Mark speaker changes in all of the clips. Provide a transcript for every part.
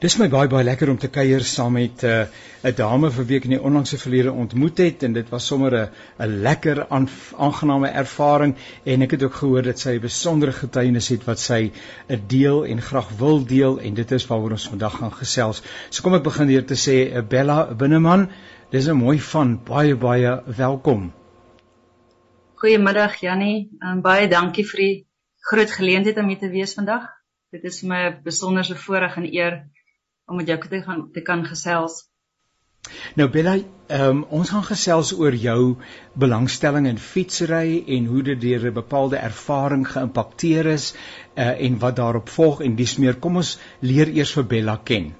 Speaker 1: Dis my baie baie lekker om te kuier saam met 'n uh, 'n dame vir wie ek in die onlangse verlede ontmoet het en dit was sommer 'n 'n lekker aangename ervaring en ek het ook gehoor dat sy 'n besondere getuienis het wat sy 'n deel en graag wil deel en dit is waaroor ons vandag gaan gesels. So kom ek begin hier te sê eh, Bella Binneman, dis 'n mooi van baie baie welkom.
Speaker 2: Goeiemiddag Jannie, um, baie dankie vir die groot geleentheid om hier te wees vandag. Dit is my besonderse voorreg en eer om met jou te gaan te kan gesels.
Speaker 1: Nou Bella, um, ons gaan gesels oor jou belangstelling in fietsry en hoe dit deur 'n bepaalde ervaring geïmpakteer is uh, en wat daarop volg en dis meer. Kom ons leer eers vir Bella ken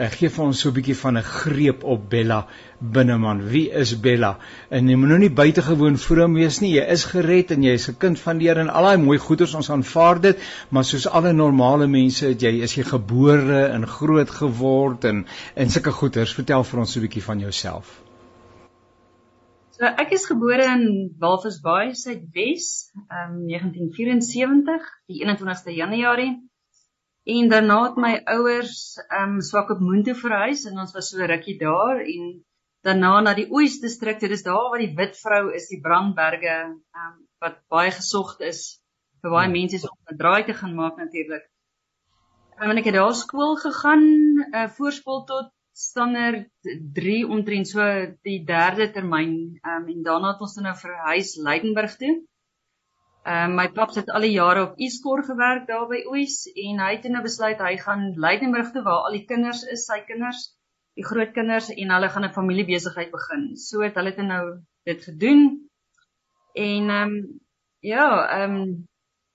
Speaker 1: uh, gee vir ons so 'n bietjie van 'n greep op Bella binneman. Wie is Bella? En jy moet nou nie buitengewoon vroom wees nie. Jy is gered en jy is 'n kind van die Here en al daai mooi goeders ons aanvaar dit, maar soos alle normale mense het jy is jy gebore en groot geword en en sulke goeders. Vertel vir ons so 'n bietjie van jouself.
Speaker 2: So ek is gebore in Walvisbaai, Suidwes, um 1974, die 21ste Januarie. En daarna het my ouers ehm um, swak op Moontoe verhuis en ons was so rukkie daar en daarna na die Oos distrik. Dit is daar waar die wit vrou is, die Brandberge, ehm um, wat baie gesogd is vir baie mense om 'n draai te gaan maak natuurlik. En ek het daar skool gegaan, uh, voorskool tot standaard 3 omtrent so die derde termyn. Ehm um, en daarna het ons dan nou verhuis Leidenburg toe. Ehm uh, my pap het al die jare op Iskor gewerk daar by Oos en hy het nou besluit hy gaan Leidenburg toe waar al die kinders is, sy kinders, die groot kinders en hulle gaan 'n familiebesigheid begin. So het hulle dit nou dit gedoen. En ehm um, ja, ehm um,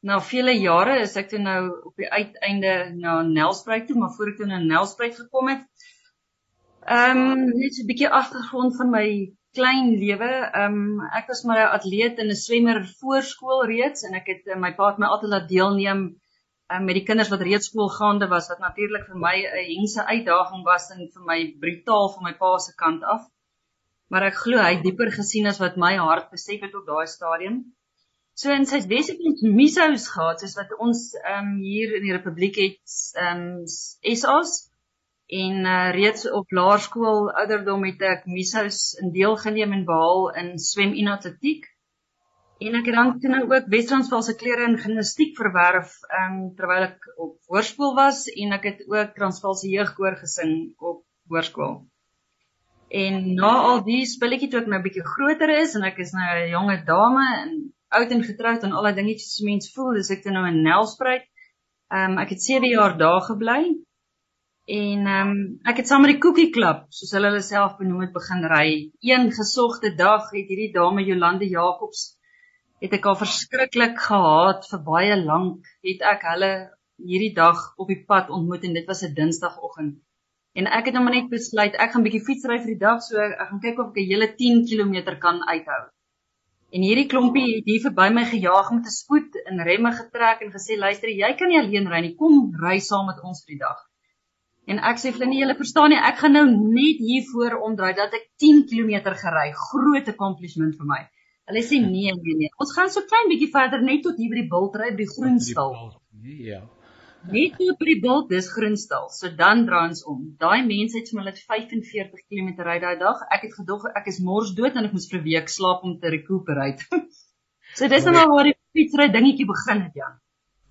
Speaker 2: na vele jare is ek toe nou op die uiteinde na Nelspruit toe, maar voor ek toe na Nelspruit gekom het, ehm um, net 'n bietjie agtergrond van my klein lewe. Ehm um, ek was maar 'n atleet en 'n swemmer voorskool reeds en ek het uh, my pa het my altyd laat deelneem um, met die kinders wat reeds skool gaande was wat natuurlik vir my 'n hengse uitdaging was en vir my brutaal van my pa se kant af. Maar ek glo hy het dieper gesien as wat my hart besef het op daai stadium. So in sy wesentlik misous gehad soos wat ons ehm um, hier in die republiek het ehm um, SA's en uh, reeds op laerskool ouderdom het ek misous in deelgeneem en behaal in swem en atletiek. En ek het dan toe nou ook Wes-Transvaal se klere in gimnastiek verwerf um, terwyl ek op hoërskool was en ek het ook Transvaal se jeugkoor gesing op hoërskool. En na al die spulletjie toe ek nou bietjie groter is en ek is nou 'n jonge dame en oud en getroud en al daai dingetjies wat mens voel, dis ek toe nou in Nelspruit. Ehm um, ek het 7 jaar daar gebly En ehm um, ek het saam met die Cookie Club, soos hulle hulle self benoem het, begin ry. Een gesogte dag het hierdie dame Jolande Jacobs het ek al verskriklik gehaat vir baie lank. Het ek hulle hierdie dag op die pad ontmoet en dit was 'n Dinsdagoggend. En ek het nou net besluit ek gaan bietjie fietsry vir die dag, so ek gaan kyk of ek 'n hele 10 km kan uithou. En hierdie klompie het hier verby my gejaag met 'n spoed en remme getrek en gesê luister jy kan nie alleen ry nie, kom ry saam met ons vir die dag. En ek sê vir hulle nee, julle verstaan nie, ek gaan nou net hier voor omdraai dat ek 10 km gery. Groot accomplishment vir my. Hulle sê nee, nee, nee. Ons gaan so klein bietjie verder net tot hier by die bultry by die groenstal. Nee, ja. Net hier by die bult, dis groenstal. So dan draai ons om. Daai mense het vir net 45 km ry daai dag. Ek het gedog ek is mors dood en ek moes vir 'n week slaap om te recuperate. so dis nou waar die fietsry dingetjie begin het, Jan.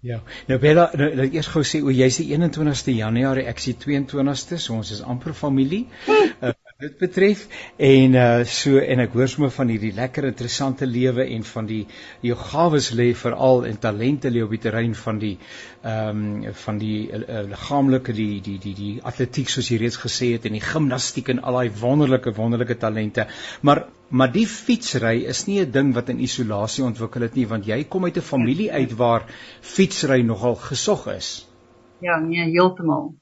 Speaker 1: Ja. Nou Bella, nou, nou eers gou sê o, jy's die 21ste Januarie, ek is die 22ste, so ons is amper familie. Uh, dit betref en uh so en ek hoor sommer van hierdie lekker interessante lewe en van die jou gawes lê veral en talente lê op die terrein van die ehm um, van die uh, liggaamlike die die die die atletiek soos jy reeds gesê het en die gimnastiek en al daai wonderlike wonderlike talente maar maar die fietsry is nie 'n ding wat in isolasie ontwikkel het nie want jy kom uit 'n familie uit waar fietsry nogal gesog is
Speaker 2: ja nee heeltemal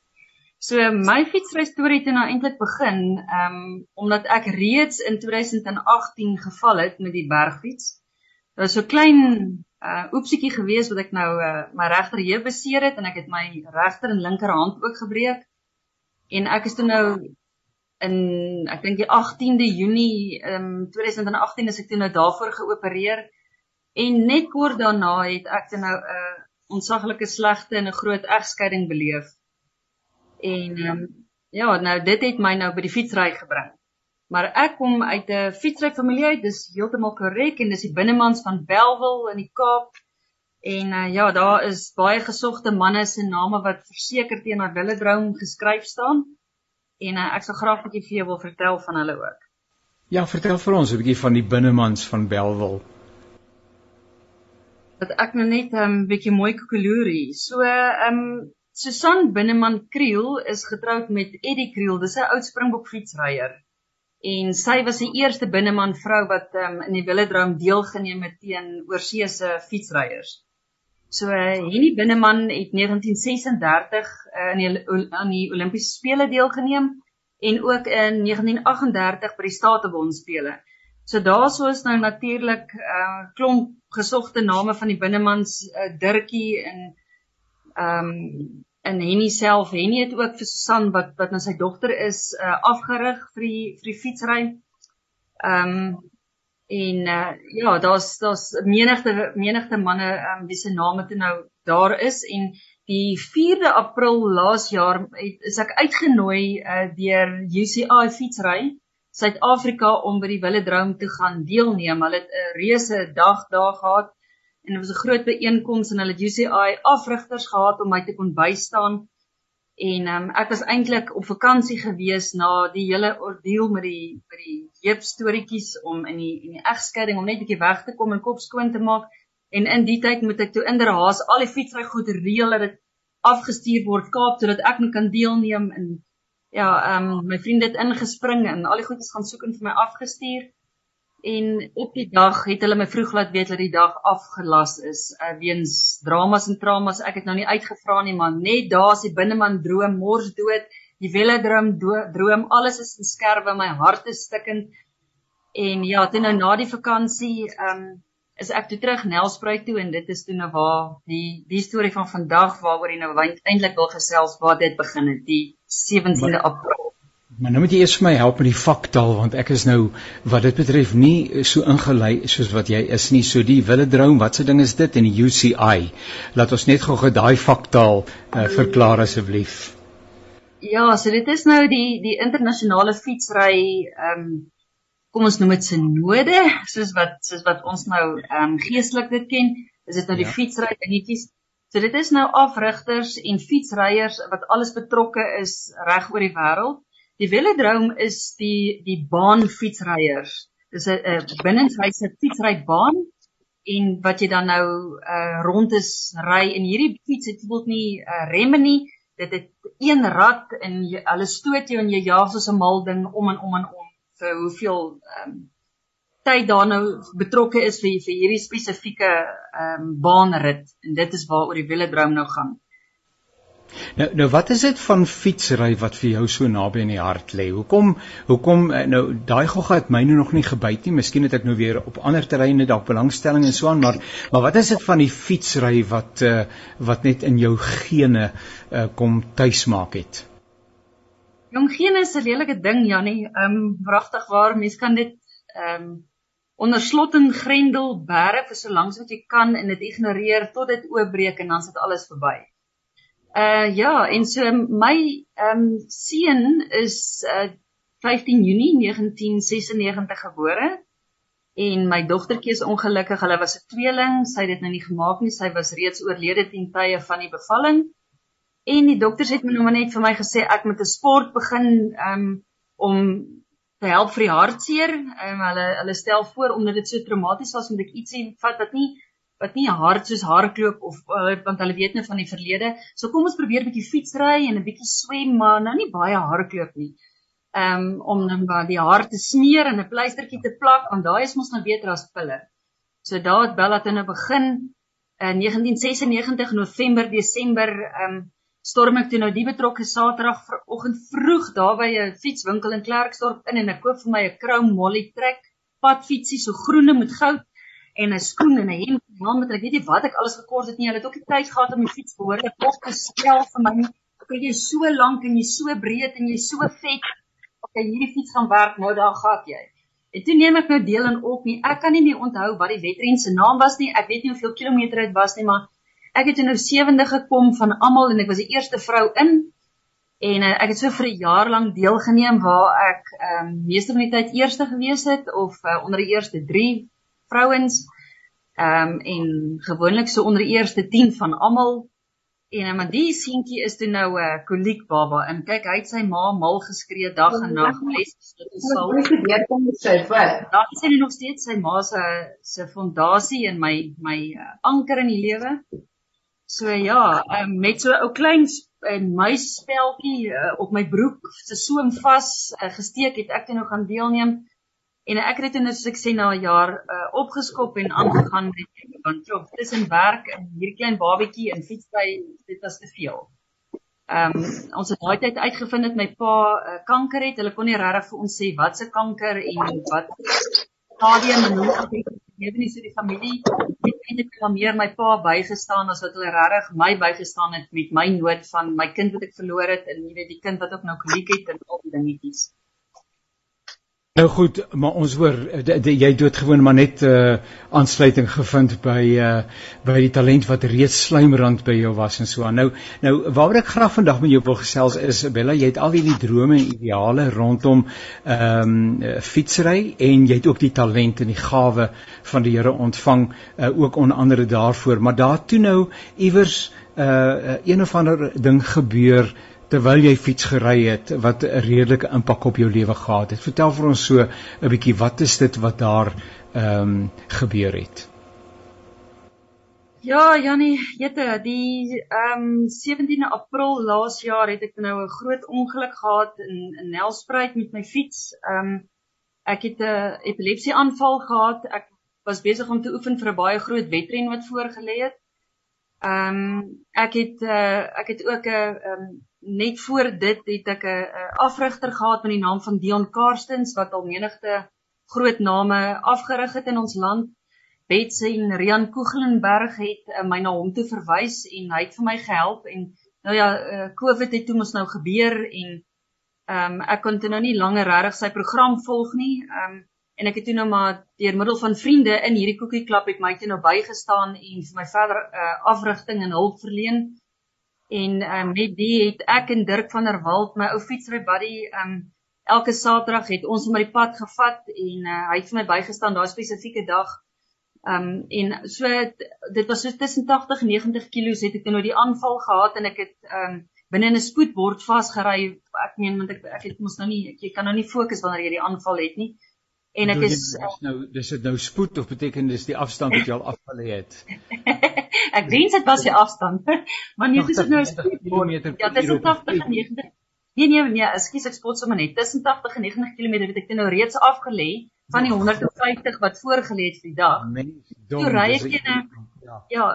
Speaker 2: So my fietsry storie het nou eintlik begin, ehm um, omdat ek reeds in 2018 geval het met die bergfiets. Dit was so klein uh oepsietjie gewees wat ek nou uh my regter heup beseer het en ek het my regter en linkerhand ook gebreek. En ek is toe nou in ek dink die 18de Junie ehm um, 2018 is ek toe nou daarvoor geopereer en net kort daarna het ek toe nou 'n uh, ontsaglike slegte en 'n groot egskeiding beleef En ehm um, ja, nou dit het my nou by die fietsry gebring. Maar ek kom uit 'n fietsry familie uit, dis heeltemal korrek en dis die binnemans van Belwel in die Kaap. En uh, ja, daar is baie gesogte manne se name wat verseker teen haar willedroom geskryf staan. En uh, ek sal graag 'n bietjie vir jou wil vertel van hulle ook.
Speaker 1: Ja, vertel vir ons 'n bietjie van die binnemans van Belwel.
Speaker 2: Dat ek nou net 'n um, bietjie mooi koekeloerie. So, ehm um, Susan Binneman Kriel is getroud met Eddie Kriel. Dis 'n oud Springbok fietsryer. En sy was die eerste binneman vrou wat um, in die Willedroom deelgeneem het teen oorseese fietsryers. So uh, Henny Binneman het 1936 uh, in die aan die Olimpiese spele deelgeneem en ook in 1938 by die Statebond spele. So daarso is nou natuurlik 'n uh, klomp gesogte name van die binnemans uh, Dirkie en ehm um, in Henny self. Henny het ook vir Susan wat wat nou sy dogter is uh, afgerig vir die vir die fietsry. Ehm um, en uh, ja, daar's daar's menigte menigte manne um, wie se name toe nou daar is en die 4de April laas jaar het is ek uitgenooi uh, deur UCI fietsry Suid-Afrika om by die Willedroom te gaan deelneem. Hulle het 'n reuse dag daar gehad en dit was 'n groot byeenkoms en hulle het UCI afrigters gehad om my te kon bystaan. En um, ek was eintlik op vakansie gewees na die hele ordeal met die met die jeep storieetjies om in die in die egskeiding om net 'n bietjie weg te kom en kop skoon te maak. En in die tyd moet ek toe inderhaas al die fietsry goed reël dat dit afgestuur word Kaap sodat ek nou kan deelneem en ja, ehm um, my vriende het ingespring en al die goedjies gaan soek en vir my afgestuur en op die dag het hulle my vroeg laat weet dat die dag afgelas is uh, weens dramas en traumas. Ek het nou nie uitgevra nie, maar net daar's die binneman droom mors dood. Die wille droom droom alles is in skerwe, my hart is stikkend. En ja, toe nou na die vakansie, ehm um, is ek toe terug Nelspruit toe en dit is toe nou waar die die storie van vandag waaroor jy nou eintlik wil gesels waar dit begin het, die 17de April.
Speaker 1: Maar nou moet jy eers vir my help met die faktaal want ek is nou wat dit betref nie so ingelei soos wat jy is nie. So die wille droom, wat se ding is dit in die UCI? Laat ons net gou-gou daai faktaal uh, verklaar asseblief.
Speaker 2: Ja, so dit is nou die die internasionale fietsry ehm um, kom ons noem dit synode, soos wat soos wat ons nou ehm um, geestelik dit ken. Is dit nou die ja. fietsry dingetjies? So dit is nou afrigters en fietsryers wat alles betrokke is reg oor die wêreld. Die velodroom is die die baanfietsryers. Dis 'n 'n binnenshuise fietsrybaan en wat jy dan nou uh rond is ry en hierdie fiets het bijvoorbeeld nie uh, remme nie. Dit het een rad en jy, hulle stoot jou en jy jaag soos 'n mal ding om en om en om vir hoeveel ehm um, tyd daar nou betrokke is vir vir hierdie spesifieke ehm um, baanrit en dit is waaroor die velodroom nou gaan.
Speaker 1: Nou nou wat is dit van fietsry wat vir jou so naby in die hart lê? Hoekom hoekom eh, nou daai gogga het my nou nog nie gebyt nie. Miskien het ek nou weer op ander terreine dalk belangstelling en so aan, maar maar wat is dit van die fietsry wat uh, wat net in jou gene uh, kom tuis maak het?
Speaker 2: Jong gene is 'n lelike ding, Jannie. Ehm um, wragtig waar, mens kan dit ehm um, onder slot en grendel bære vir so lank as wat jy kan en dit ignoreer tot dit oopbreek en dan sit alles verby. Uh ja, en so my ehm um, seun is uh 15 Junie 1996 gebore en my dogtertjie is ongelukkig. Hulle was 'n tweeling. Sy het dit nou nie gemaak nie. Sy was reeds oorlede ten tye van die bevalling. En die dokters het my nou net vir my gesê ek moet 'n sport begin um om te help vir die hartseer. Um, hulle hulle stel voor omdat dit so traumaties was moet ek ietsie vat wat nie wat nie hard soos hardloop of uh, want hulle weet net van die verlede. So kom ons probeer 'n bietjie fietsry en 'n bietjie swem, maar nou nie baie hardloop nie. Um om dan maar die hart te smeer en 'n pleistertjie te plak, want daai is mos nou beter as pille. So daar het Bella toe nou begin in 1996 November, Desember um storm ek toe nou die betrokke Saterdag vanoggend vroeg daar by 'n fietswinkel in Klerksdorp in en ek koop vir my 'n Chrome Molly Trek padfietsie so groene met goud en 'n skoen en 'n hemp naam met ek weet nie wat ek alles gekort het nie. Hulle het ook die tyd gehad om die fiets behoorlik op te stel vir my. Ek weet jy so lank en jy so breed en jy so vet. Okay, hierdie fiets gaan werk nou daar gaan jy. En toe neem ek nou deel in op nie. Ek kan nie meer onthou wat die wedren se naam was nie. Ek weet nie hoeveel kilometer dit was nie, maar ek het nou 70 gekom van almal en ek was die eerste vrou in. En uh, ek het so vir 'n jaar lank deelgeneem waar ek ehm um, meeste van die tyd eerste gewees het of uh, onder die eerste 3 vrouens ehm um, en gewoonlik so onder die eerste 10 van almal. En uh, maar die seentjie is toe nou 'n uh, koliek baba en kyk hy het sy ma mal geskree dag en nag les dit sal gebeur kom sy wat. Daar is hy nog steeds sy ma se se fondasie en my my uh, anker in die lewe. So ja, um, met so 'n ou klein 'n muisspeltjie uh, op my broek se soem vas uh, gesteek het ek toe nou gaan deelneem en ek het dit net soos ek sê na 'n jaar uh, opgeskop en aangegaan met want joh tussen werk en hierdie klein babatjie en fietsry dit was te veel. Ehm um, ons het daai tyd uitgevind dat my pa uh, kanker het. Hulle kon nie regtig vir ons sê wat se kanker en wat stadium en hoe dit weet nie so die familie het eintlik meer my pa bygestaan as wat hulle regtig my bygestaan het met my nood van my kind wat ek verloor het en jy weet die kind wat ook nou kliek het en al die dingetjies.
Speaker 1: Nou goed, maar ons hoor jy doodgewoon maar net 'n uh, aansluiting gevind by uh, by die talent wat reeds slijmerand by jou was en so aan. Nou nou waaroor ek graag vandag met jou wil gesels is Bella, jy het al hierdie drome en ideale rondom ehm um, fietsry en jy het ook die talent en die gawe van die Here ontvang uh, ook onder andere daarvoor, maar daar toe nou iewers uh, een of ander ding gebeur terwyl jy fiets gery het wat 'n redelike impak op jou lewe gehad het. Vertel vir ons so 'n bietjie wat is dit wat daar ehm um, gebeur het?
Speaker 2: Ja, Jannie, jette, die ehm um, 17de April laas jaar het ek nou 'n groot ongeluk gehad in in Nelspruit met my fiets. Ehm um, ek het 'n epilepsie aanval gehad. Ek was besig om te oefen vir 'n baie groot wedren wat voorgelê het. Ehm um, ek het uh, ek het ook 'n ehm um, net voor dit het ek 'n afrigter gehad met die naam van Dion Karstens wat al menigte groot name afgerig het in ons land. Betsy en Rian Koegelenberg het uh, my na hom toe verwys en hy het vir my gehelp en nou ja, uh, COVID het toe mos nou gebeur en ehm um, ek kon toe nou nie langer regtig sy program volg nie. Ehm um, en ek het toe nou maar deur middel van vriende in hierdie koekieklap het my toe nou bygestaan en vir my verder uh, afrigting en hulp verleen en um, met die het ek en Dirk van der Walt my ou fietsry buddy um elke Saterdag het ons hom op die pad gevat en uh, hy het vir my bygestaan daai spesifieke dag. Um en so dit was so tussen 80 en 90 kg het ek nou die aanval gehad en ek het um binne in 'n spoedbord vasgery. Ek meen want ek ek het mos nou nie ek, jy kan nou nie fokus wanneer jy die aanval het nie. En ek is
Speaker 1: nou dis dit nou spoed of beteken dis die afstand wat jy al afgelê het.
Speaker 2: ek wens dit was die afstand. Maar nee, dis nou 'n kilometer. Ja, dis 80 en 90. Nee nee nee, ekskuus ek spot sommer net. Tussen 80 en 90 km het ek nou reeds afgelê van die 150 wat voorgelê het vir die dag. Toe ry ek in 'n ja. ja,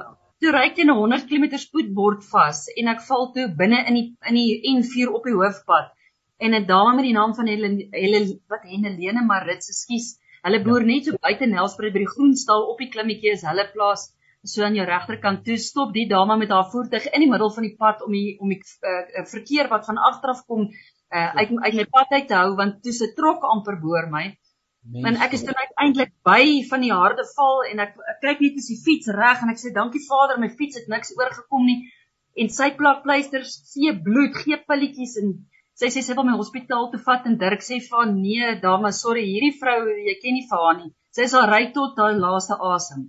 Speaker 2: toe ry ek in 'n 100 km spoedbord vas en ek val toe binne in die in die N4 op die hoofpad en 'n dame met die naam van Helen Helen wat Helene Marits, ekskuus. Hulle boer ja. net so buite Nelspruit by die groenstal op die klimmetjie is hulle plaas so aan jou regterkant toe stop die dame met haar voertuig in die middel van die pad om die om die uh, verkeer wat van agteraf kom uh, uit uit my pad uit te hou want toe se trok amper boor my. Want ek is dan uiteindelik by van die harde val en ek, ek kyk net as die fiets reg en ek sê dankie Vader my fiets het niks oorgekom nie en sy plak pleisters, see bloed, gee pilletjies en sy sê sy wil my hospitaal toe vat en Dirk sê van nee dame sorry hierdie vrou jy ken nie vir haar nie. Sy sal ry tot haar laaste asem.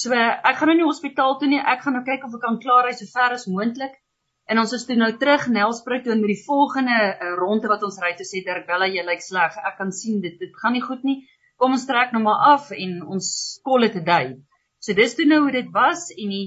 Speaker 2: So ek gaan nou nie hospitaal toe nie. Ek gaan nou kyk of ek kan klaar ry so ver as moontlik. En ons is toe nou terug Nelspruit toe met die volgende uh, ronde wat ons ry toe sê Dirk Bella jy lyk sleg. Ek kan sien dit dit gaan nie goed nie. Kom ons trek nou maar af en ons call it a day. So dis toe nou hoe dit was en die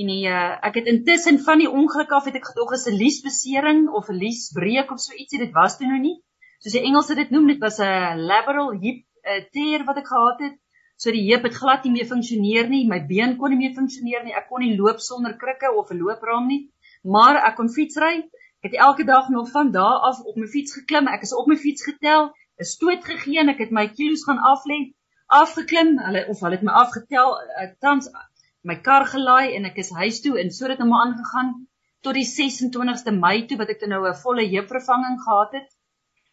Speaker 2: En die, uh, ek het intussen van die ongeluk af het ek gedog is 'n liesbesering of 'n liesbreek of so ietsie dit was toe nou nie. Soos die Engelse dit noem, dit was 'n lateral hip uh, tear wat ek gehad het. So die heup het glad nie meer funksioneer nie, my been kon nie meer funksioneer nie. Ek kon nie loop sonder krikke of 'n loopraam nie, maar ek kon fietsry. Ek het elke dag nog van daardie af op my fiets geklim. Ek is op my fiets getel, 'n stoot gegee en ek het my kilos gaan aflê, afgeklim. Hulle of hulle het my afgetel uh, tans my kar gelaai en ek is huis toe en so het dit nou maar aangegaan tot die 26ste Mei toe wat ek dan nou 'n volle heupvervanging gehad het.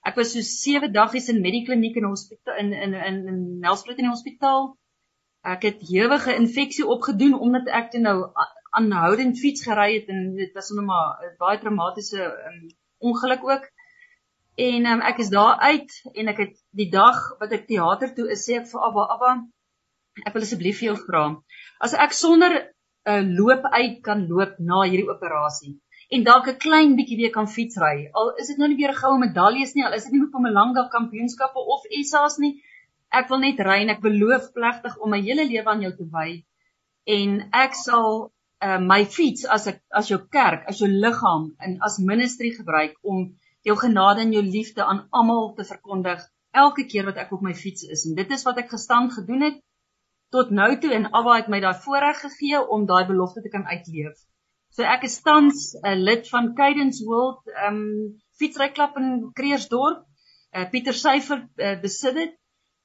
Speaker 2: Ek was so 7 daggies in Medikliniek in hospitaal in in in, in Nelspruit in die hospitaal. Ek het ewige infeksie opgedoen omdat ek toe nou aanhoudend fiets gery het en dit was nou maar 'n baie traumatiese um, ongeluk ook. En um, ek is daar uit en ek het die dag wat ek teater toe is, sê ek vir Abba, Abba, ek wil asseblief vir jou vra. As ek sonder 'n uh, loop uit kan loop na hierdie operasie en dalk 'n klein bietjie weer kan fietsry, al is dit nou nie weer 'n goue medaljes nie, al is dit nie op 'n Mpumalanga kampioenskappe of SA's nie, ek wil net ry en ek beloof plegtig om my hele lewe aan jou te wy en ek sal uh, my fiets as ek as jou kerk, as jou liggaam en as ministry gebruik om jou genade en jou liefde aan almal te verkondig elke keer wat ek op my fiets is en dit is wat ek gestand gedoen het tot nou toe en Abba het my daai voorreg gegee om daai belofte te kan uitleef. So ek is tans 'n uh, lid van Cadence World um fietsryklub in Kreersdorp. Uh, Pieter Syfer uh, besit dit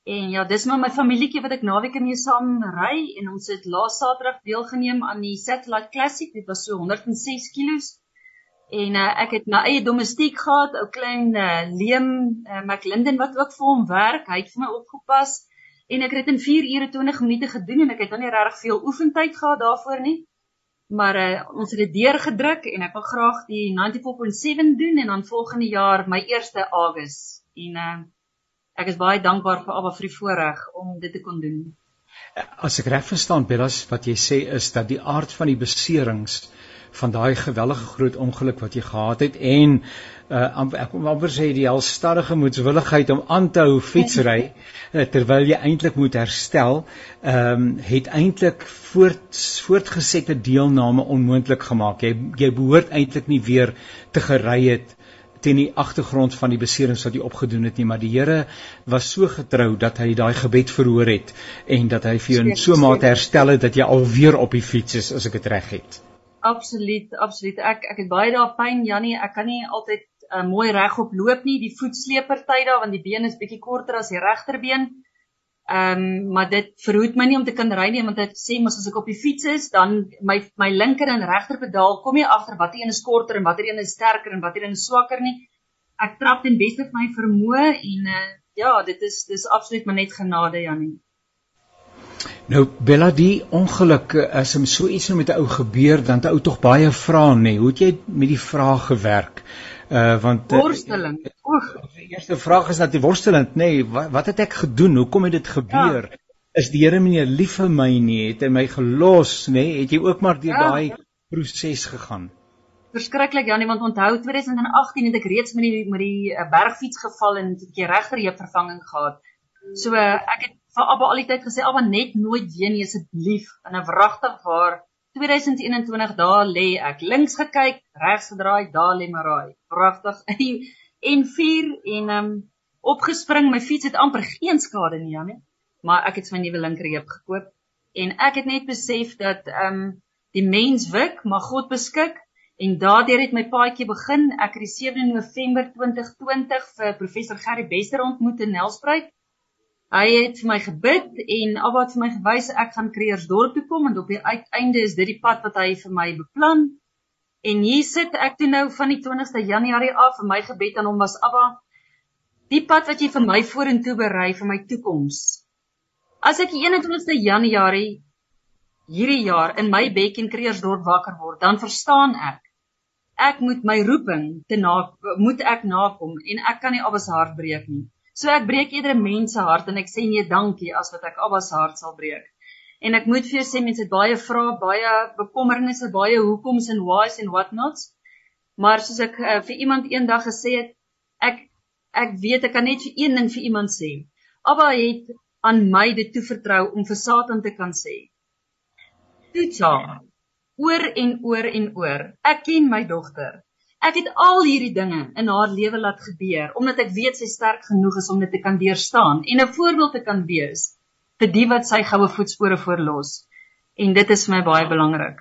Speaker 2: En ja, dis maar my familietjie wat ek naweke mee saam ry en ons het laas Saterdag deelgeneem aan die Satellite Classic. Dit was so 106 kg. En uh, ek het my eie domestiek gehad, ou klein uh, Leem uh, McLinden wat ook vir hom werk. Hy het vir my opgepas en ek het dit in 4 ure 20 minute gedoen en ek het nie regtig veel oefentyd gehad daarvoor nie. Maar uh, ons het dit deurgedruk en ek wil graag die 94.7 doen en dan volgende jaar my eerste August. En uh, ek is baie dankbaar vir Abba vir die voorreg om dit te kon doen.
Speaker 1: As ek reg verstaan, Bellas, wat jy sê is dat die aard van die beserings van daai gewellige groot ongeluk wat jy gehad het en uh, ek wil amper sê die alstarrige moedswilligheid om aan te hou fietsry uh, terwyl jy eintlik moet herstel, ehm um, het eintlik voort voortgesette deelname onmoontlik gemaak. Jy jy behoort eintlik nie weer te gery het teen die agtergrond van die beserings wat hy opgedoen het nie, maar die Here was so getrou dat hy daai gebed verhoor het en dat hy vir jou in so mate herstel het dat jy alweer op die fiets is as ek dit reg het.
Speaker 2: Absoluut, absoluut. Ek ek het baie daai pyn, Jannie, ek kan nie altyd uh, mooi regop loop nie. Die voetsleepertyd daar want die been is bietjie korter as die regterbeen. Ehm um, maar dit verhoed my nie om te kan ry nie want ek sê mos as ek op die fiets is dan my my linker en regter pedaal kom nie agter watter een is korter en watter een is sterker en watter een is swakker nie. Ek trap ten beste van my vermoë en uh, ja, dit is dis absoluut maar net genade Janie.
Speaker 1: Nou Bella die ongeluk as hom so iets nou met 'n ou gebeur dan 'n ou tog baie vra nê. Hoe het jy met die vraag gewerk?
Speaker 2: Uh want uh, worsteling.
Speaker 1: Oeg, die eerste vraag is natuurlik worstelend, nê. Nee, wat, wat het ek gedoen? Hoekom het dit gebeur? Ja. Is die Here nie lief vir my nie? Het hy my gelos, nê? Nee? Het jy ook maar deur ja. daai proses gegaan?
Speaker 2: Verskriklik Janie, want onthou 2018 het ek reeds met die met die uh, bergfiets geval en 'n bietjie regterheup vervanging gehad. So uh, ek het vir Abba al die tyd gesê, "Abba, net nooit weer nie asseblief." En 'n wragtig waar 2021 daar lê ek links gekyk, regs gedraai, daar lê Marai. Pragtig. en 4 en um opgespring, my fiets het amper geen skade nie, Janie, maar ek het my nuwe linkerheup gekoop en ek het net besef dat um die mens wik, maar God beskik en daardeur het my paadjie begin. Ek het die 7 November 2020 vir professor Gerry Bester ontmoet in Nelspruit Hy het vir my gebid en Abba het vir my gewys ek gaan Kreersdorp toe kom en op die uiteinde is dit die pad wat hy vir my beplan. En hier sit ek toe nou van die 20ste Januarie af en my gebed aan hom was Abba, die pad wat jy vir my vorentoe berei vir my toekoms. As ek die 21ste Januarie hierdie jaar in my bek in Kreersdorp wakker word, dan verstaan ek ek moet my roeping te na moet ek nakom en ek kan nie Abba se hart breek nie. So ek breek eerder 'n mens se hart en ek sê nee dankie as wat ek Abba se hart sal breek. En ek moet vir jou sê mense het baie vrae, baie bekommernisse, baie hoekoms en whys en what nots. Maar soos ek uh, vir iemand eendag gesê het, ek ek weet ek kan net vir een ding vir iemand sê. Abba het aan my dit toevertrou om vir Satan te kan sê. Toets haar oor en oor en oor. Ek ken my dogter. Ek het al hierdie dinge in haar lewe laat gebeur omdat ek weet sy sterk genoeg is om dit te kan deurstaan en 'n voorbeeld te kan wees vir die wat sy goue voetspore voorlos. En dit is vir my baie belangrik.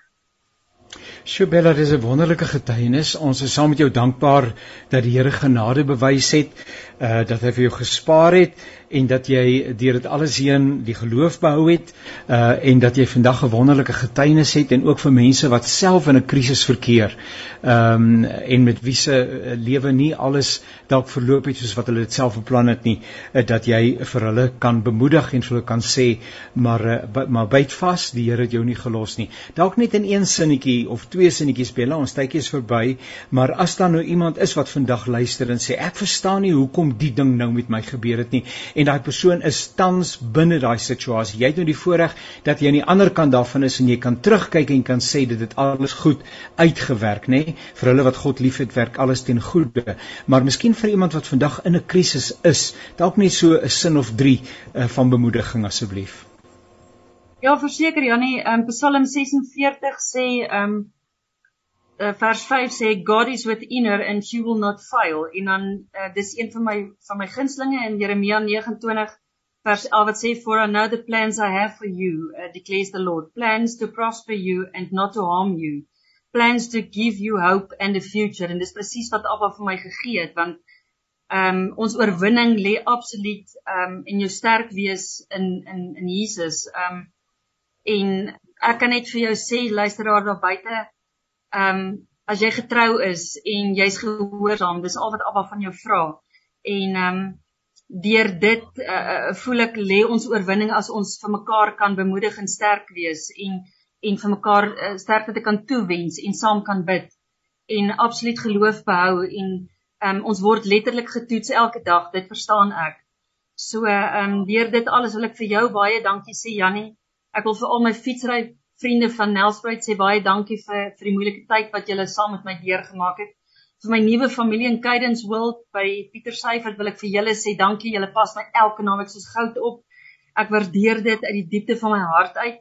Speaker 1: Shobella, dis 'n wonderlike getuienis. Ons is saam met jou dankbaar dat die Here genade bewys het, uh dat hy vir jou gespaar het en dat jy deur dit alles heen die geloof behou het uh en dat jy vandag 'n wonderlike getuienis het en ook vir mense wat self in 'n krisis verkeer. Ehm um, en met wie se uh, lewe nie alles dalk verloop het soos wat hulle dit self beplan het nie, uh, dat jy vir hulle kan bemoedig en vir hulle kan sê maar uh, maar byt vas, die Here het jou nie gelos nie. Dalk net in een sinnetjie of twee sinnetjies speel, ons tydjie is verby, maar as daar nou iemand is wat vandag luister en sê ek verstaan nie hoekom die ding nou met my gebeur het nie en daai persoon is tans binne daai situasie. Jy het nou die voorreg dat jy aan die ander kant daarvan is en jy kan terugkyk en kan sê dit het alles goed uitgewerk, nê? Vir hulle wat God liefhet, werk alles ten goeie. Maar miskien vir iemand wat vandag in 'n krisis is, dalk net so 'n sin of 3 uh, van bemoediging asseblief.
Speaker 2: Ja, verseker Jannie, um, Psalm 46 sê um uh, vers 5 sê God is within her and she will not fail. En dan uh, dis een van my van my gunstlinge in Jeremia 29 vers 11 wat sê for I know the plans I have for you uh, declares the Lord. Plans to prosper you and not to harm you. Plans to give you hope and a future. En dis presies wat Abba vir my gegee het want ehm um, ons oorwinning lê absoluut ehm um, in jou sterk wees in in in Jesus. Ehm um, en ek kan net vir jou sê luisteraar daar buite ehm um, as jy getrou is en jy's gehoorsaam, dis al wat Abba van jou vra. En ehm um, deur dit uh, voel ek lê ons oorwinning as ons vir mekaar kan bemoedig en sterk wees en en vir mekaar uh, sterkte te kan toewens en saam kan bid en absoluut geloof behou en um, ons word letterlik getoets elke dag dit verstaan ek so ehm um, deur dit alles wil ek vir jou baie dankie sê Jannie ek wil vir al my fietsry vriende van Nelspruit sê baie dankie vir vir die moeilike tyd wat julle saam met my deurgemaak het. Vir my nuwe familie in Cadence World by Pieter Syfert wil ek vir julle sê dankie. Julle pas my elke naweek soos goud op. Ek waardeer dit uit die diepte van my hart uit.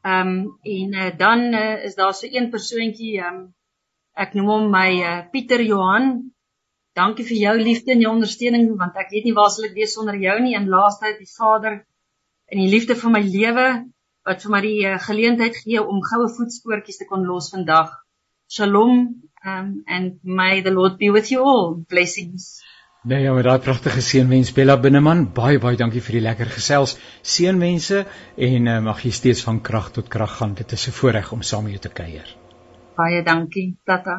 Speaker 2: Ehm um, en uh, dan uh, is daar so een persoontjie ehm um, ek noem hom my uh, Pieter Johan. Dankie vir jou liefde en jou ondersteuning want ek weet nie waar sal ek wees sonder jou nie en laaste die Vader in die liefde van my lewe wat vir my die uh, geleentheid gee om goue voetspoortjies te kon los vandag. Shalom um, and may the Lord be with you all. Blessings.
Speaker 1: Nee, ja, met daai pragtige seënwens Bella Binneman, baie baie dankie vir die lekker gesels. Seënwense en uh, mag jy steeds van krag tot krag gaan. Dit is 'n voorreg om saam met jou te kuier.
Speaker 2: Baie dankie, Tata.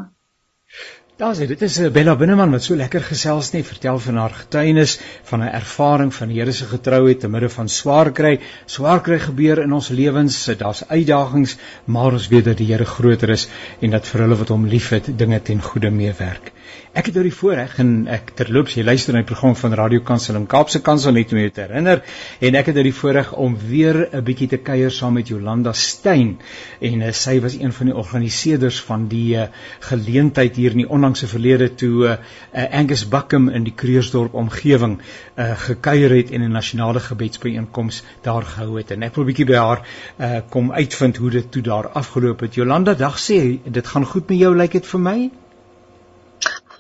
Speaker 1: Daar sê dit is eh, Bella Binneman wat so lekker gesels net vertel van haar getuienis van 'n ervaring van die Here se getrouheid te midde van swaar kry. Swaar kry gebeur in ons lewens, daar's uitdagings, maar ons weet dat die Here groter is en dat vir hulle wat hom liefhet, dinge ten goeie meewerk. Ek het nou die voorreg en ek terloops jy luister na die program van Radio Kansel en Kaapse Kansel net om jou te herinner en ek het nou die voorreg om weer 'n bietjie te kuier saam met Jolanda Steyn en uh, sy was een van die organiseerders van die uh, geleentheid hier in die onlangse verlede toe uh, Angus Buckham in die Kreursdorp omgewing uh, gekuier het en 'n nasionale gebedsbyeenkoms daar gehou het. En ek wil bietjie by haar uh, kom uitvind hoe dit toe daar afgeloop het. Jolanda dag sê dit gaan goed met jou lyk like dit vir my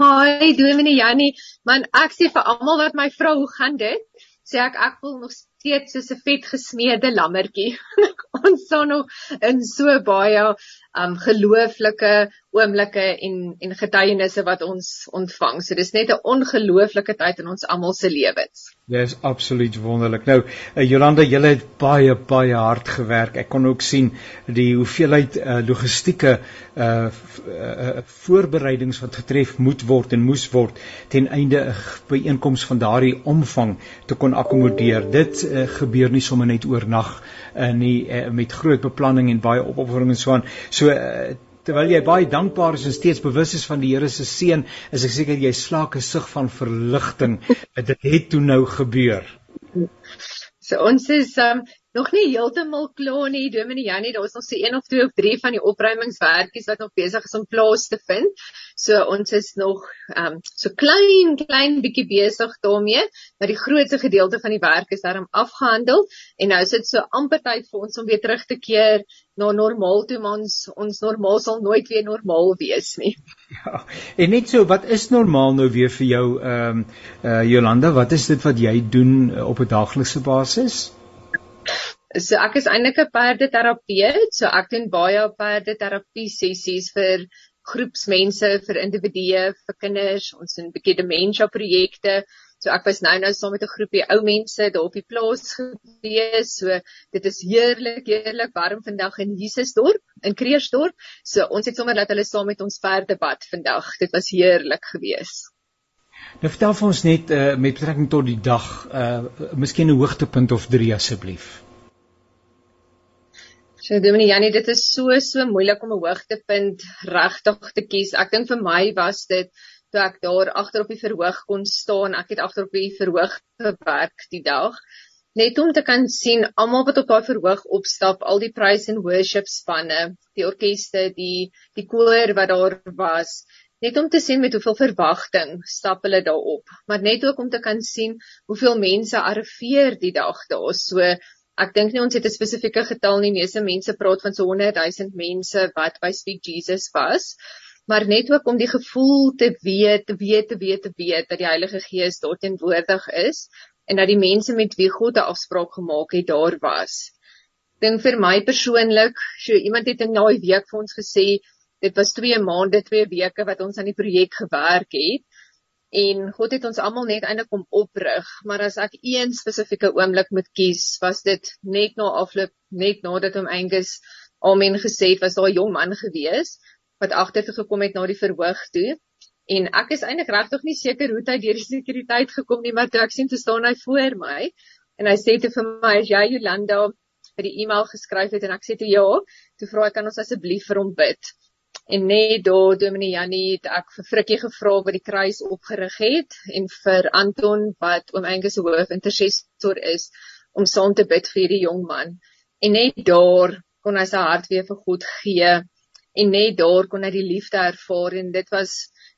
Speaker 3: Hi, Dominee Jannie, man ek sê vir almal wat my vra hoe gaan dit? Sê ek ek voel nog steeds soos 'n vet gesmeede lammertjie. Ons staan nog in so baie um gelooflike oomblikke en en getuienisse wat ons ontvang. So dis net 'n ongelooflike tyd in ons almal se lewens.
Speaker 1: Dis absoluut wonderlik. Nou, uh, Jolanda, jy het baie baie hard gewerk. Ek kon ook sien die hoeveelheid uh, logistieke uh, uh voorbereidings wat getref moet word en moes word ten einde 'n byeenkoms van daardie omvang te kon akkommodeer. Dit uh, gebeur nie sommer net oornag uh, nie uh, met groot beplanning en baie opoffering en so aan. So uh, terwyl jy baie dankbaar is en steeds bewus is van die Here se seën, is ek seker jy slaak 'n sug van verligting. Dit het toe nou gebeur.
Speaker 3: So ons is um, nog nie heeltemal klaar nie, Dominee Janie, daar is nog so een of twee of drie van die opruimingswerkies wat nog besig is om plaas te vind. So ons is nog ehm um, so klein klein bietjie besig daarmee, maar die grootste gedeelte van die werk is daarom afgehandel en nou is dit so amper tyd vir ons om weer terug te keer na normaal toe, maar ons ons normaal sal nooit weer normaal wees nie.
Speaker 1: Ja. En net so, wat is normaal nou weer vir jou ehm um, uh Jolanda, wat is dit wat jy doen uh, op 'n daaglikse basis?
Speaker 3: So ek is eintlik 'n perdeterapeut, so ek doen baie perdeterapie sessies vir groepsmense, vir individue, vir kinders. Ons doen 'n bietjie dementia projekte So ek was nou nou saam met 'n groepie ou mense daar op die plaas gewees. So dit is heerlik, heerlik warm vandag in Jesusdorp, in Kreersdorp. So ons het sommer laat hulle saam met ons verder bad vandag. Dit was heerlik geweest.
Speaker 1: Nou vertel vir ons net uh, met betrekking tot die dag, uh miskien 'n hoogtepunt of drie asseblief.
Speaker 3: So Dominee Janie, dit is so so moeilik om 'n hoogtepunt regtig te kies. Ek dink vir my was dit toe ek daar agter op die verhoog kon staan. Ek het agter op die verhoog gewerk die dag. Net om te kan sien almal wat op daai verhoog opstap, al die praise and worship spanne, die orkeste, die die koor wat daar was, net om te sien met hoeveel verwagting stap hulle daarop, maar net ook om te kan sien hoeveel mense arriveer die dag daar. So ek dink nie ons het 'n spesifieke getal nie. Meeste mense praat van so 100 000 mense wat by Speak Jesus was. Maar net ook om die gevoel te weet, te weet, te weet, te weet dat die Heilige Gees daar teenwoordig is en dat die mense met wie God 'n afspraak gemaak het daar was. Dink vir my persoonlik, so iemand het in daai week vir ons gesê dit was 2 maande, 2 weke wat ons aan die projek gewerk het. En God het ons almal net eintlik om oprig, maar as ek een spesifieke oomblik moet kies, was dit net na afloop, net nadat hom Angus Amen gesê het, was daar 'n jong man gewees wat agter toe gekom het na die verhoog toe. En ek is eintlik regtig nie seker hoe hy deur die sekuriteit gekom nie, maar toe ek sien te staan hy voor my en hy sê te vir my, "Is jy Jolanda?" by die e-mail geskryf het en ek sê toe ja, toe vra ek kan ons asseblief vir hom bid. En net daar Dominee Jannie het ek vir Frikkie gevra wat die kruis opgerig het en vir Anton wat oom Angus se hoof intercessor is om saam te bid vir hierdie jong man. En net daar kon hy sy hart weer vir God gee en net daar kon hy die liefde ervaar en dit was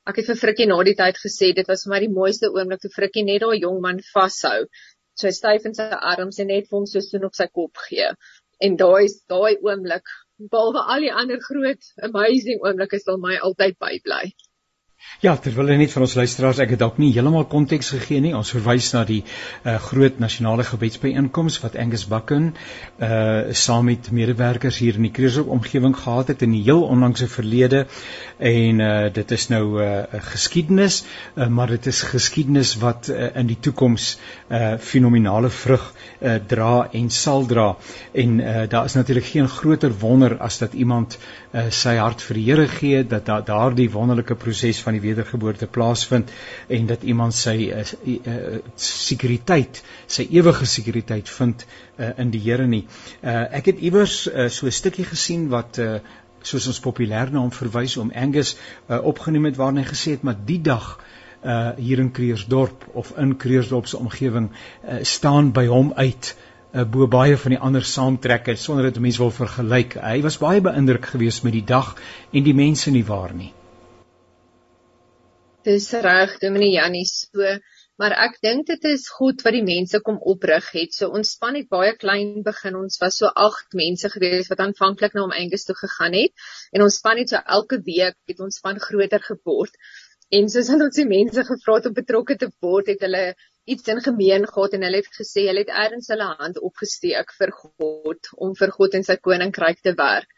Speaker 3: ek het vir Frikkie na die tyd gesê dit was vir my die mooiste oomblik toe Frikkie net daai jong man vashou. So hy styf in sy arms en net vir hom so soen op sy kop gee. En daai daai oomblik behalwe al die ander groot amazing oomblikke sal my altyd bybly.
Speaker 1: Ja, terwyl net van ons luisteraars, ek het dalk nie heeltemal konteks gegee nie. Ons verwys na die uh, groot nasionale gebedsbyeenkoms wat Angus Bucken uh saam met medewerkers hier in die Kreersdorp omgewing gehad het in die heel onlangse verlede en uh dit is nou 'n uh, geskiedenis, uh, maar dit is geskiedenis wat uh, in die toekoms uh fenominale vrug uh dra en sal dra. En uh daar is natuurlik geen groter wonder as dat iemand uh sy hart vir die Here gee, dat da, daardie wonderlike proses van die wedergeboorte plaasvind en dat iemand sy uh, uh, sekuriteit, sy ewige sekuriteit vind uh, in die Here nie. Uh, ek het iewers uh, so 'n stukkie gesien wat uh, soos ons populêr na hom verwys om Angus uh, opgeneem het waarin hy gesê het maar die dag uh hier in Kreersdorp of in Kreersdorp se omgewing uh, staan by hom uit uh, bo baie van die ander saamtrekkers sonder dat mense wil vergelyk. Hy was baie beïndruk geweest met die dag en die mense nie waar nie.
Speaker 3: Dis reg, Dominee Jannie, so, maar ek dink dit is goed wat die mense kom oprig het. So ons span het baie klein begin. Ons was so 8 mense gewees wat aanvanklik na hom Angus toe gegaan het en ons span het so elke week het ons span groter geword. En soos ons die mense gevra het om betrokke te word, het hulle iets in gemeen gehad en hulle het gesê hulle het eers hulle hand opgesteek vir God om vir God en sy koninkryk te werk.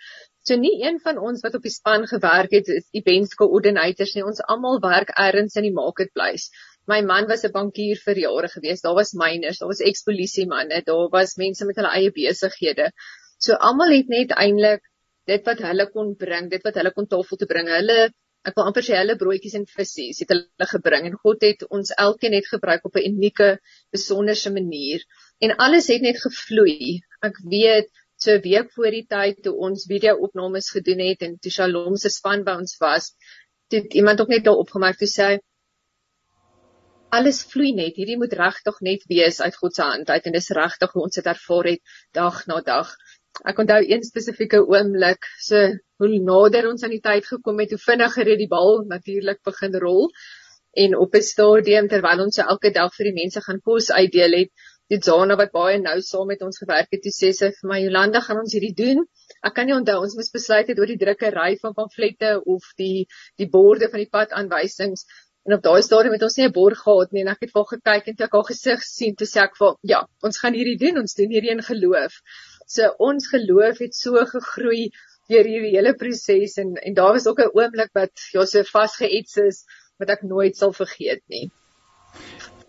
Speaker 3: So nie een van ons wat op die span gewerk het is events coordinators nie. Ons almal werk ergens in die marketplace. My man was 'n bankier vir jare gewees. Daar was myners, daar was ekspolisie manne, daar was mense met hulle eie besighede. So almal het net eintlik dit wat hulle kon bring, dit wat hulle kon tafel toe bring. Hulle ek wil amper sê hulle broodjies en visse het hulle gebring en God het ons elkeen net gebruik op 'n unieke, besonderse manier en alles het net gevloei. Ek weet So 'n week voor die tyd toe ons video-opnames gedoen het en toe Shalom se span by ons was, het iemand ook net daar opgemerk toe sê alles vloei net. Hierdie moet regtig net wees uit God se hand uit en dis regtig hoe ons dit ervaar het dag na dag. Ek onthou een spesifieke oomblik, so hoe nader ons aan die tyd gekom het, hoe vinniger het die bal natuurlik begin rol. En op 'n stadium terwyl ons so elke dag vir die mense gaan kos uitdeel het, die Jana wat baie nou saam met ons gewerk het, sê sy vir my Jolanda, gaan ons hierdie doen? Ek kan nie onthou ons moes besluit het oor die drukkery van pamflette of die die borde van die padaanwysings. En op daai stadium het ons nie 'n bord gehad nie en ek het wel gekyk en toe ek haar gesig sien, toe sê ek vir ja, ons gaan hierdie doen, ons doen hierdie in geloof. So ons geloof het so gegroei deur hierdie hele proses en en daar was ook 'n oomblik wat ja so vasgeets is wat ek nooit sal vergeet nie.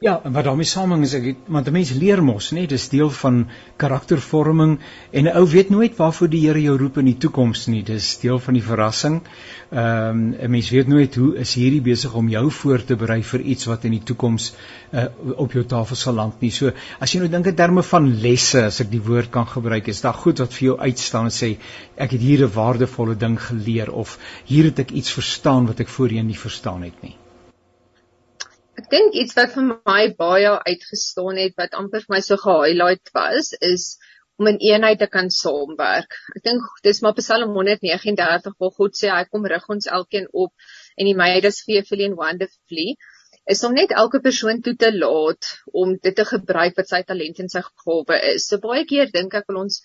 Speaker 1: Ja, en wat daarmee samehang is ek want 'n mens leer mos, nê, dis deel van karaktervorming en 'n ou weet nooit waarvoor die Here jou roep in die toekoms nie. Dis deel van die verrassing. Ehm um, 'n mens weet nooit hoe is hierdie besig om jou voor te berei vir iets wat in die toekoms uh, op jou tafel sal land nie. So as jy nou dink in terme van lesse, as ek die woord kan gebruik, is daar goed wat vir jou uitstaan en sê ek het hier 'n waardevolle ding geleer of hier het ek iets verstaan wat ek voorheen nie verstaan het nie.
Speaker 3: Ek dink iets wat vir my baie uitgestaan het wat amper vir my so gehighlight was is om in eenheid te kan saamwerk. Ek dink dis maar Psalm 139 waar God sê hy kom rig ons elkeen op en die meisies fearfully and wonderfully is om net elke persoon toe te laat om dit te gebruik wat sy talent en sy gawe is. So baie keer dink ek wil ons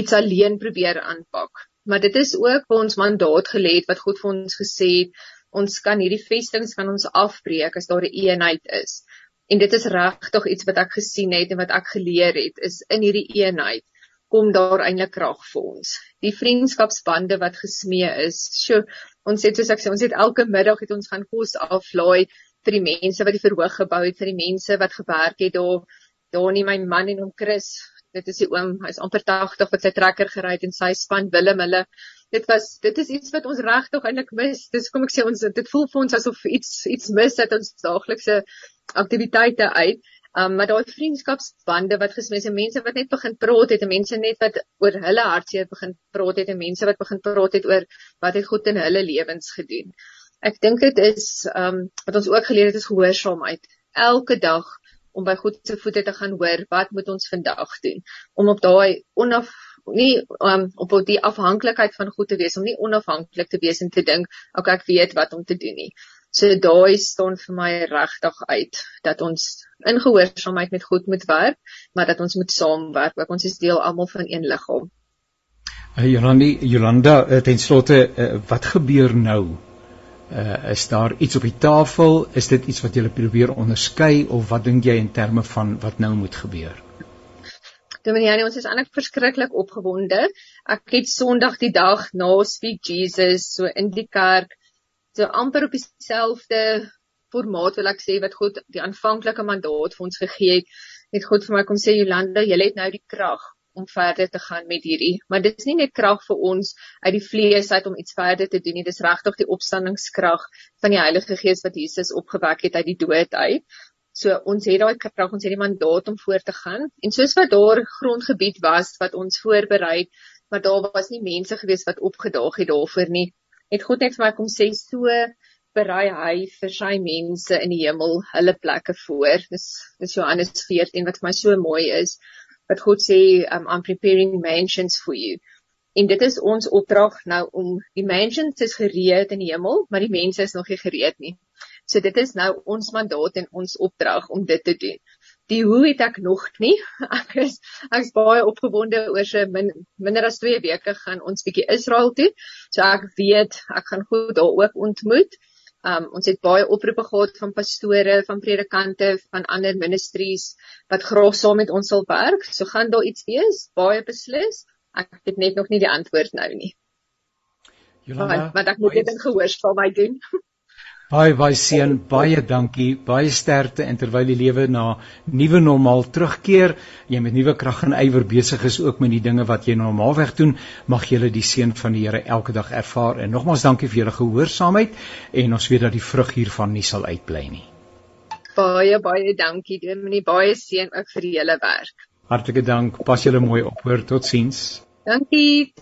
Speaker 3: iets alleen probeer aanpak. Maar dit is ook waar ons mandaat gelê het wat God vir ons gesê het ons kan hierdie vestings kan ons afbreek as daar 'n eenheid is. En dit is regtig iets wat ek gesien het en wat ek geleer het is in hierdie eenheid kom daar eintlik krag vir ons. Die vriendskapsbande wat gesmee is. Sjoe, ons het soos ek sê, ons het elke middag het ons gaan kos aflaai vir die mense wat die verhoog gebou het, vir die mense wat gewerk het daar. Daar nie my man en hom Chris. Dit is die oom, hy's amper 80 wat sy trekker gery het en sy span Willem hulle dit was dit is iets wat ons regtig eintlik mis. Dis kom ek sê ons dit voel vir ons asof iets iets mis uit ons daaglikse aktiwiteite uit. Um maar daai vriendskapsbande wat gesmees en mense wat net begin praat het en mense net wat oor hulle hartseer begin praat het en mense wat begin praat het oor wat het God in hulle lewens gedoen. Ek dink dit is um wat ons ook geleer het is gehoorsaamheid. Elke dag om by God se voete te gaan hoor wat moet ons vandag doen om op daai onaf nie um, op die afhanklikheid van goed te wees om nie onafhanklik te wees en te dink okay ek weet wat om te doen nie. So daai staan vir my regtig uit dat ons in gehoorsaamheid met God moet werk, maar dat ons moet saamwerk. Ook ons is deel almal van een liggaam.
Speaker 1: Uh, Jolandi, Jolanda, uh, ten slotte uh, wat gebeur nou? Uh, is daar iets op die tafel? Is dit iets wat jy probeer onderskei of wat dink jy in terme van wat nou moet gebeur?
Speaker 3: Dominiani, ons is eintlik verskriklik opgewonde. Ek het Sondag die dag na Speak Jesus so in die kerk so amper op dieselfde formaat wil ek sê wat God die aanvanklike mandaat vir ons gegee het. Het God vir my kom sê Jolanda, jy het nou die krag om verder te gaan met hierdie. Maar dit is nie net krag vir ons uit die vlees uit om iets verder te doen nie. Dis regtig die opstandingskrag van die Heilige Gees wat Jesus opgewek het uit die dood uit. So ons het daai krag, ons het die mandaat om voort te gaan. En soos wat daar grondgebied was wat ons voorberei, maar daar was nie mense gewees wat opgedaag het daarvoor nie. Het God net vir my kom sê so berei hy vir sy mense in die hemel hulle plekke voor. Dis dis Johannes 14 wat vir my so mooi is. Wat God sê, um, I'm preparing mansions for you. En dit is ons opdrag nou om die mansions is gereed in die hemel, maar die mense is nog nie gereed nie. So dit is nou ons mandaat en ons opdrag om dit te doen. Die hoe het ek nog nie. Ek is ek is baie opgewonde oor so min, minder as 2 weke gaan ons bietjie Israel toe. So ek weet ek gaan goed daar ook ontmoet. Um ons het baie oproepe gehad van pastore, van predikante, van ander ministries wat graag saam met ons wil werk. So gaan daar iets wees, baie beslis. Ek het net nog nie die antwoord nou nie. Jolanda, wat ek moet dit in gehoor vir my doen.
Speaker 1: Baie baie seën, baie dankie, baie sterkte en terwyl die lewe na nuwe normaal terugkeer, jy met nuwe krag en ywer besig is ook met die dinge wat jy normaalweg doen, mag jy die seën van die Here elke dag ervaar. En nogmaals dankie vir julle gehoorsaamheid en ons weet dat die vrug hiervan nie sal uitbly nie.
Speaker 3: Baie baie dankie, Dominee, baie seën ook vir julle werk.
Speaker 1: Hartlike dank. Pas julle mooi op. Hoor, totsiens.
Speaker 3: Dankie.